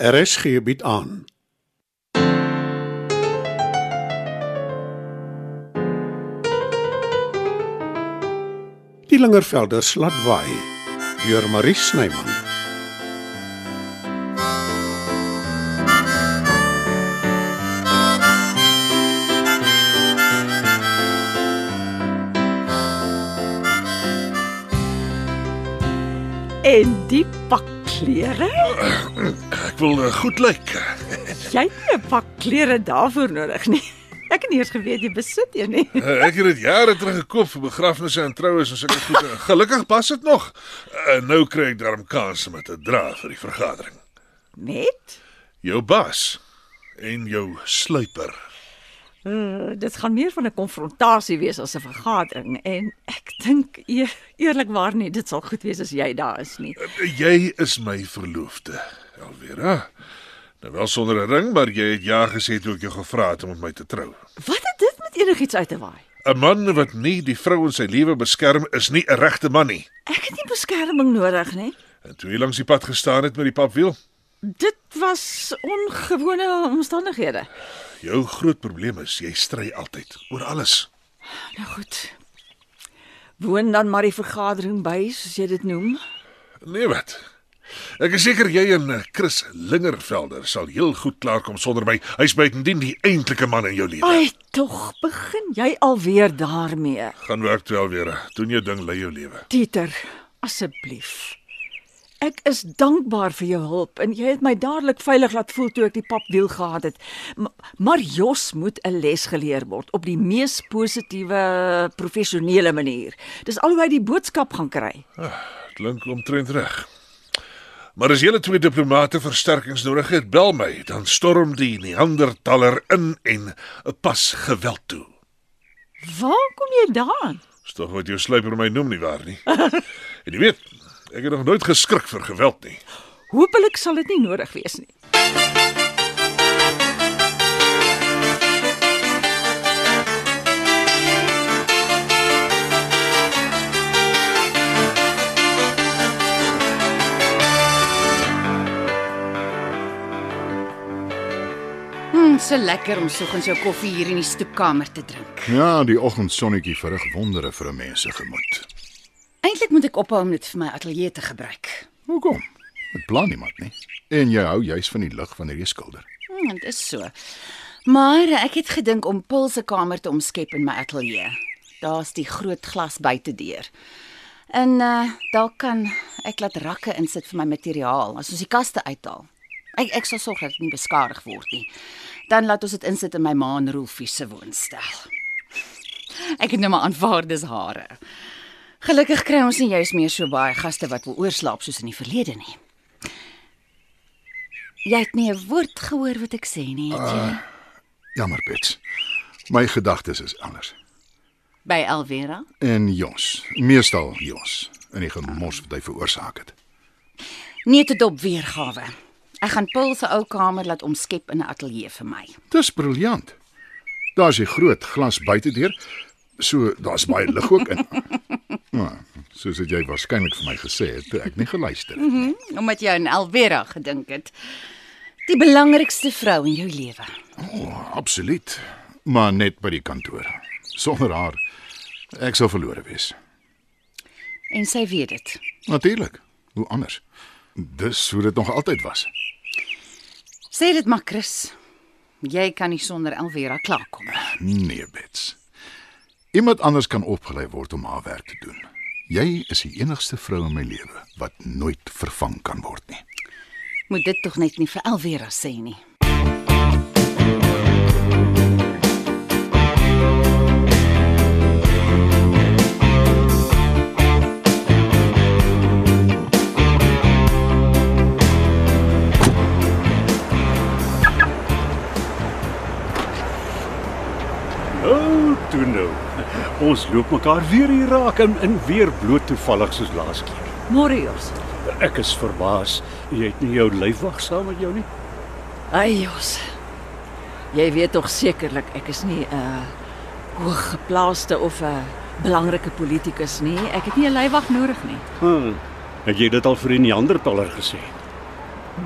RSG bied aan. Die Lingervelders laat waai deur Marie Snyman. En die pak klere? Ek wil uh, goed lyk. Jy het nie 'n pak klere daarvoor nodig nie. Ek het nie eers geweet jy besit een nie. Uh, ek het dit jare terug gekoop vir begrafnisse en troues en sulke goed. Uh, Gelukkig pas dit nog. Uh, nou kry ek darm kans om dit te dra vir die vergadering. Net? Jou bas en jou sluiper. Uh, dit gaan meer van 'n konfrontasie wees as 'n vergadering en ek dink e eerlikwaar nie dit sal goed wees as jy daar is nie. Uh, jy is my verloofde, Elvira. Nou wel sonder 'n ring, maar jy het ja gesê toe ek jou gevra het om met my te trou. Wat het dit met enigiets uit te waai? 'n Man wat nie die vrou in sy lewe beskerm is nie 'n regte man nie. Ek het nie beskerming nodig nie. En toe jy langs die pad gestaan het met die papwiel, Dit was ongewone omstandighede. Jou groot probleem is jy stry altyd oor alles. Nou goed. Woon dan maar die vergadering by, soos jy dit noem. Nee wat? Ek is seker jy en eh, Chris Lingervelder sal heel goed klaarkom sonder my. Hy's buitendien die eintlike man in jou lewe. Ai, tog begin jy alweer daarmee. Gaan werk toe alweer. Doen jou ding, lei jou lewe. Dieter, asseblief. Ek is dankbaar vir jou hulp en jy het my dadelik veilig laat voel toe ek die papwiel gehad het. M maar Jos moet 'n les geleer word op die mees positiewe professionele manier. Dis al hoe hy die boodskap gaan kry. Klink omtrent reg. Maar as julle twee diplomate versterkings nodig het, bel my, dan storm die Neandertaler in en pas geweld toe. Waar kom jy daan? Dis tog wat jou sluiper my noem nie waar nie. en jy weet, ek het nog nooit geskrik vir geweld nie. Hoopelik sal dit nie nodig wees nie. Hm, so lekker om soggens jou koffie hier in die stoepkamer te drink. Ja, die oggendsonnetjie verrig wondere vir 'n mens se gemoed. Eintlik moet ek ophou om dit vir my ateljee te gebruik. Hoekom? Dit plan niemand nie. En jy hou juis van die lig van hierdie skilder. Hm, dit is so. Maar ek het gedink om Pul se kamer te omskep in my ateljee. Daar's die groot glas buitedeur. En uh daar kan ek laat rakke insit vir my materiaal as ons die kaste uithaal. Ek ek sal sorg dat dit nie beskadig word nie. Dan laat ons dit insit in my ma en Rolfie se woonstel. Ek het nou maar aanvaar dis hare. Gelukkig kry ons nie juis meer so baie gaste wat wil oorslaap soos in die verlede nie. Jy het nie 'n woord gehoor wat ek sê nie, het jy? Jammer, Bets. My gedagtes is anders. By Alvera? En Jos, meestal Jos, in die gemors wat hy veroorsaak het. Nee te dop weergawe. Ek gaan Paul se ou kamer laat omskep in 'n ateljee vir my. Dis briljant. Daar's 'n groot glas buitedeur, so daar's baie lig ook in. Maar soos het jy waarskynlik vir my gesê het, toe ek nie geluister het. nie. Omdat jy aan Alvera gedink het. Die belangrikste vrou in jou lewe. Oh, absoluut. Maar net by die kantoor. Sonder haar ek sou verlore wees. En sy weet dit. Natuurlik. Hoe anders? Dis hoe dit nog altyd was. Sê dit maar, Chris. Jy kan nie sonder Alvera klaarkom nie. Nee, Bets. Iemand anders kan opgelei word om haar werk te doen. Jy is die enigste vrou in my lewe wat nooit vervang kan word nie. Moet dit tog net nie vir Alvera sê nie. Ons loop mekaar weer hier raak en in weer bloot toevallig soos laas keer. Môre Jos. Ek is verbaas. Jy het nie jou lyfwag saam met jou nie. Ai Jos. Jy weet tog sekerlik ek is nie 'n uh, hooggeplaaste of 'n uh, belangrike politikus nie. Ek het nie 'n leiwag nodig nie. Hm. Het jy dit al vir 'n Neandertaler gesê?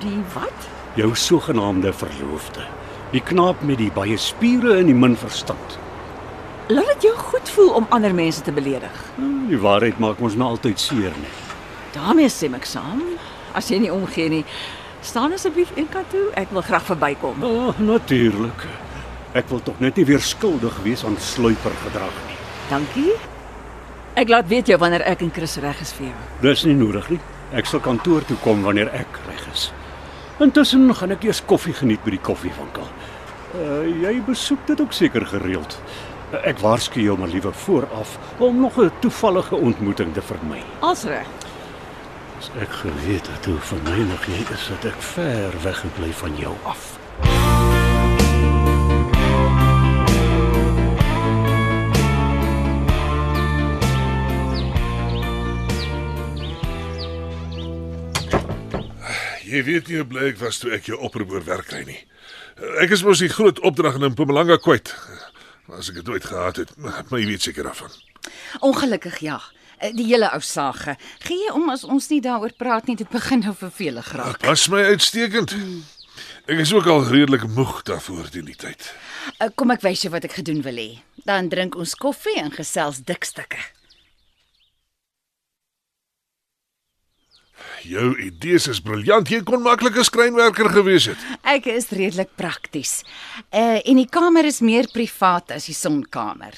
Die wat? Jou sogenaamde verloofde. Die knaap met die baie spiere en die min verstand. Laat dit jou goed voel om ander mense te beledig. Hm, Die waarheid maak ons maar altyd seer nie. daarmee stem ek saam. As jy nie omgee nie, staan asseblief een kant toe. Ek wil graag verbykom. Ah, natuurlik. Ek wil tog net nie weer skuldig wees aan sluiper gedrag nie. Dankie. Ek laat weet jou wanneer ek en Chris reg is vir jou. Dis nie nodig nie. Ek sal kantoor toe kom wanneer ek reg is. Intussen gaan ek eers koffie geniet by die koffiewinkel. Uh, jy besoek dit ook seker gereeld. Ek waarsku jou maar liewer vooraf om nog 'n toevallige ontmoeting te vermy. Als reg. As ek geweet het hoe vermeinig jy is, het ek ver weggebly van jou af. Jy weet nie hoe bly ek was toe ek jou oproep oor werk kry nie. Ek is mos die groot opdrag in Mpumalanga kwyt. As ek dit ooit gehad het, maar jy weet seker daarvan. Ongelukkig ja. Eh, Die hele ou sage. Gee jy om as ons nie daaroor praat nie, dit begin nou vervelig raak. Pas my uitstekend. Ek is ook al redelik moeg daarvoor teen die tyd. Eh, Kom ek wys jou wat ek gedoen wil hê. Dan drink ons koffie en gesels dik Jou idees is briljant. Jy kon maklik 'n skrynwerker gewees het. Ek is redelik prakties. Uh en die kamer is meer privaat as die sonkamer.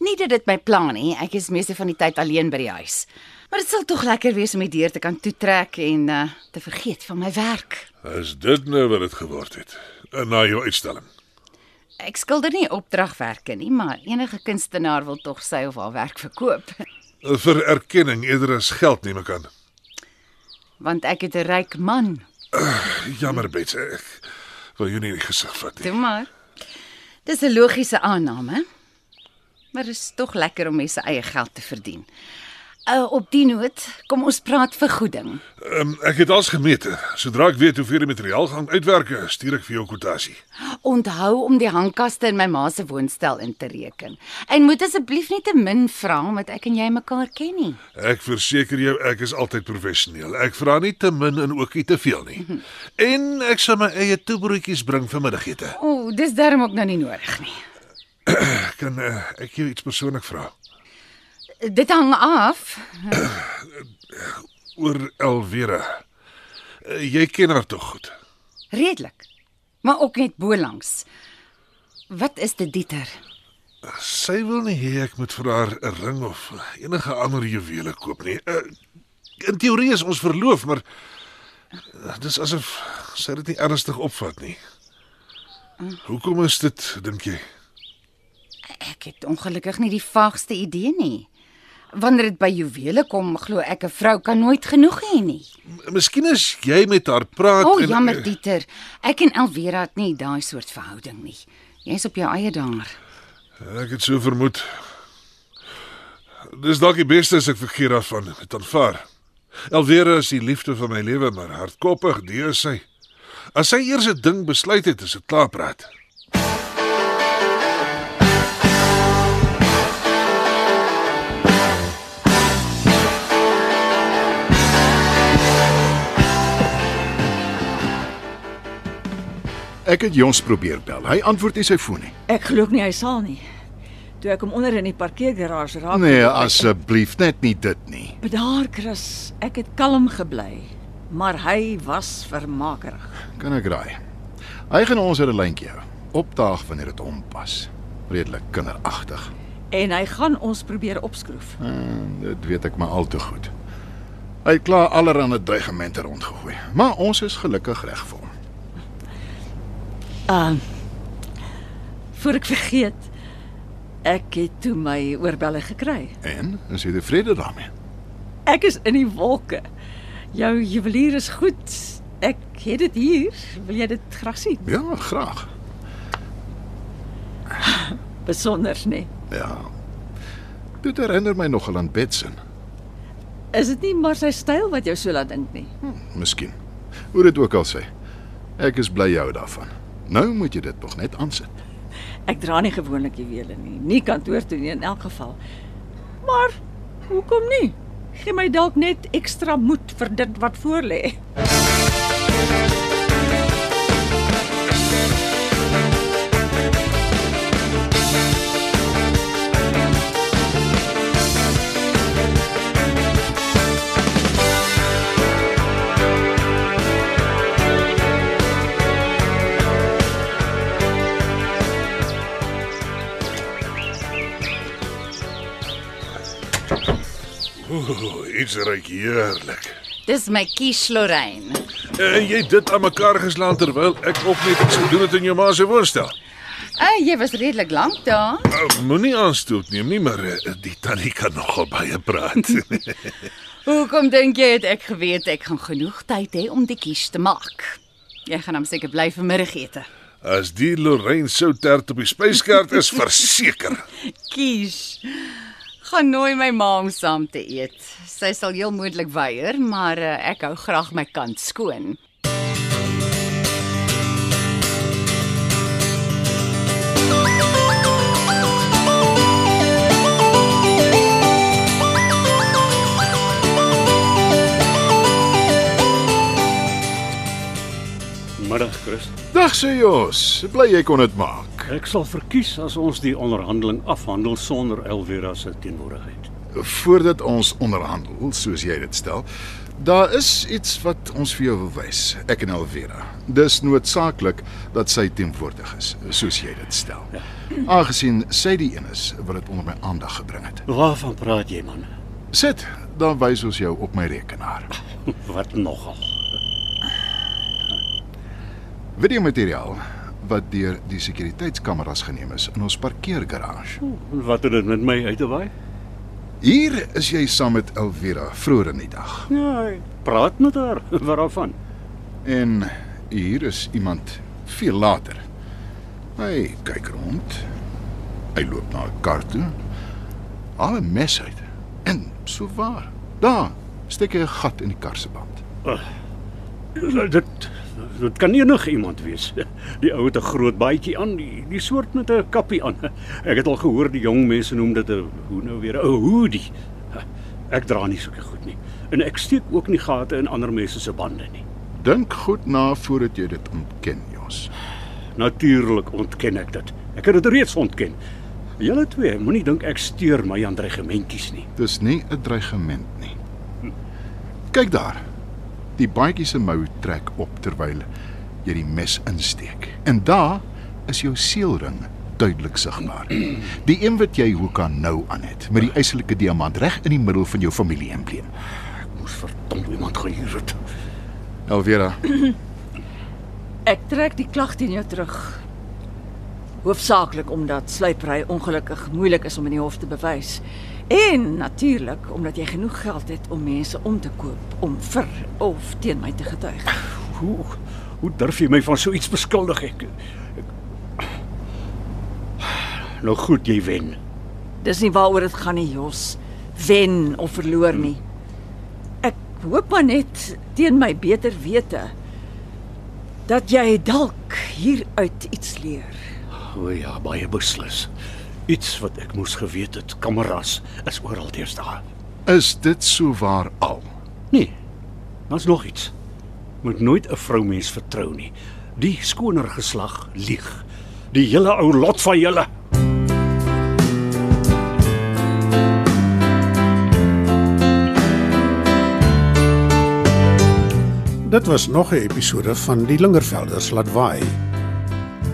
Nie dat dit my plan nie, ek is meeste van die tyd alleen by die huis. Maar dit sal tog lekker wees om die deur te kan toetrek en uh te vergeet van my werk. Is dit nou wat dit geword het? Na jou uitstalling. Ek skilder nie opdragwerke nie, maar enige kunstenaar wil tog sy of haar werk verkoop. Vir erkenning eerder as geld neem ek aan. Want ek het 'n ryk man. Jammer Bets, ek wil jou nie in die gesig vat nie. Toe maar. Dis 'n logiese aanname. Maar dit is tog lekker om mense eie geld te verdien. Uh op die noot, kom ons praat vergoeding. Um, ek het als gemeet. Sodra ek weet hoeveel die materiaal gaan uitwerk, stuur ek vir jou kwotasie. Onthou om die hangkaste in my ma se woonstel in te reken. En moet asseblief nie te min vra omdat ek en jy mekaar ken nie. Ek verseker jou, ek is altyd professioneel. Ek vra nie te min en ook nie te veel nie. En ek sal my eie toebroodjies bring vir middagete. O, oh, dis darm ook nou nie nodig nie. Kan uh, ek jou iets persoonlik vra? Dit hang af. Oor Elvira. Uh, jy ken haar tog goed. Redelik. Maar ook net bo langs. Wat is dit Dieter? Sy wil nie hê ek moet vir haar 'n ring of enige ander juwele koop nie. Uh, in teorie is ons verloof, maar uh, dis asof sy dit nie ernstig opvat nie. Hoekom is dit, dink jy? Ek het ongelukkig nie die vaagste idee nie. Wanneer dit by juwele kom, glo ek 'n vrou kan nooit genoeg hê nie. M- Miskien as jy met haar praat O, oh, en jammer Dieter. Ek en Elvira het nie daai soort verhouding nie. Jy's op jou eie daar. Ek het so vermoed. Dis dalk die beste as ek vergeet daarvan met aanvaar. Elvera is die liefde van my lewe, maar hardkoppig, die is sy. As sy eers 'n ding besluit het, is dit klaar praat. Ek het Jons probeer bel. Hy antwoord nie sy foon nie. Ek glo nie hy sal nie. Toe ek hom onder in die parkeergarage raak. Nee, asseblief net nie dit nie. Bedaar Chris, ek het kalm gebly, maar hy was vermakerig. Kan ek raai? Hy gaan ons uit 'n lyntjie hou. Opdaag wanneer dit hom pas. Redelik kinderagtig. En hy gaan ons probeer opskroef. En dit weet ek maar al te goed. Hy het klaar allerlei dreigemente rondgegooi, maar ons is gelukkig reg vir hom. Uh voor ek vergeet, ek het toe my oorbelle gekry. En is jy tevrede daarmee? Ek is in die wolke. Jou juwelier is goed. Ek het dit hier. Wil jy dit graag sien? Ja, graag. Besonder, nee. Ja. Dit herinner my nogal aan Betsen. Is dit nie maar sy styl wat jou so laat dink nie? Miskien. Hoe dit ook al sê. Ek is bly jou daarvan. Nou moet jy dit tog net aansit. Ek dra nie gewoonlik juwele nie, nie kantoor toe nie in elk geval. Maar hoekom nie? Gee my dalk net ekstra moed vir dit wat voorlê. Ooh, iets ruik heerlik. Dis my quiche Lorraine. En jy het dit aan mekaar geslaan terwyl ek op net iets gedoen het in jou ma se woonstel. Ah, jy was redelik lank daar. Uh, Moenie aanstoot neem nie, maar uh, die tannie kan nogal baie praat. Hoekom dink jy het ek geweet ek gaan genoeg tyd hê om die quiche te maak? Jy gaan hom seker bly vir middagete. As die Lorraine soutert op die spyskaart is, verseker. Quiche. Gaan nooi my ma om saam te eet. Sy sal heel moontlik weier, maar uh, ek hou graag my kant skoon. Chris. Dag sê Jos, bly jy kon dit maak. Ek sal verkies as ons die onderhandeling afhandel sonder Elvira se teenwoordigheid. Voordat ons onderhandel, soos jy dit stel, daar is iets wat ons vir jou wil wys, ek en Elvira. Dis noodsaaklik dat sy teenwoordig is, soos jy dit stel. Aangesien sy die een is wat dit onder my aandag gebring het. Waarvan praat jy, man? Sit, dan wys ons jou op my rekenaar. Wat nogal? Videomateriaal wat deur die sekuriteitskameras geneem is in ons parkeergarage. Wat het dit met my uit te waai? Hier is jy saam met Elvira vroeër in die dag. Ja, praat met haar. Waarvan? En hier is iemand veel later. Hy kyk rond. Hy loop na 'n kar toe. Haal 'n mes uit. En so waar. Daar steek hy 'n gat in die kar se band. Dit dit kan enige iemand wees. Die ou het 'n groot baadjie aan, die, die soort met 'n kappie aan. Ek het al gehoor die jong mense noem dit 'n hoe nou weer 'n hoodie. Ek dra nie sulke goed nie. En ek steek ook nie gate in ander mense se bande nie. Dink goed na voordat jy dit ontken, Jos. Natuurlik ontken ek dit. Ek het dit reeds ontken. Julle twee moenie dink ek steur my aan dreigementjies nie. Dis nie 'n dreigement nie. Kyk daar. Die baadjie se mou trek op terwyl jy die mes insteek. En daar is jou seelring duidelik sigbaar. Die een wat jy hoe kan nou aan het met die eislike diamant reg in die middel van jou familie-embleem. Ek moes verdomd iemand gehuur het. Elvira, Ek trek die klag teen jou terug. Hoofsaaklik omdat sluipery ongelukkig moeilik is om in die hof te bewys. En natuurlik omdat jy genoeg geld het om mense om te koop om vir of teen my te getuig. Hoe hoe durf jy my van so iets beskuldig ek? ek nou goed, jy wen. Dis nie waaroor dit gaan nie, Jos. Wen of verloor nie. Ek hoop maar net teen my beter wete dat jy dalk hieruit iets leer. O ja, baie beslis. Iets wat ek moes geweet het, kameras is oral deesdae. is dit so waar al? Nee. Daar's nog iets. Moet nooit 'n vroumens vertrou nie. Die skoner geslag lieg. Die hele ou lot van julle. Dit was nog 'n episode van Die Lingervelders laat waai.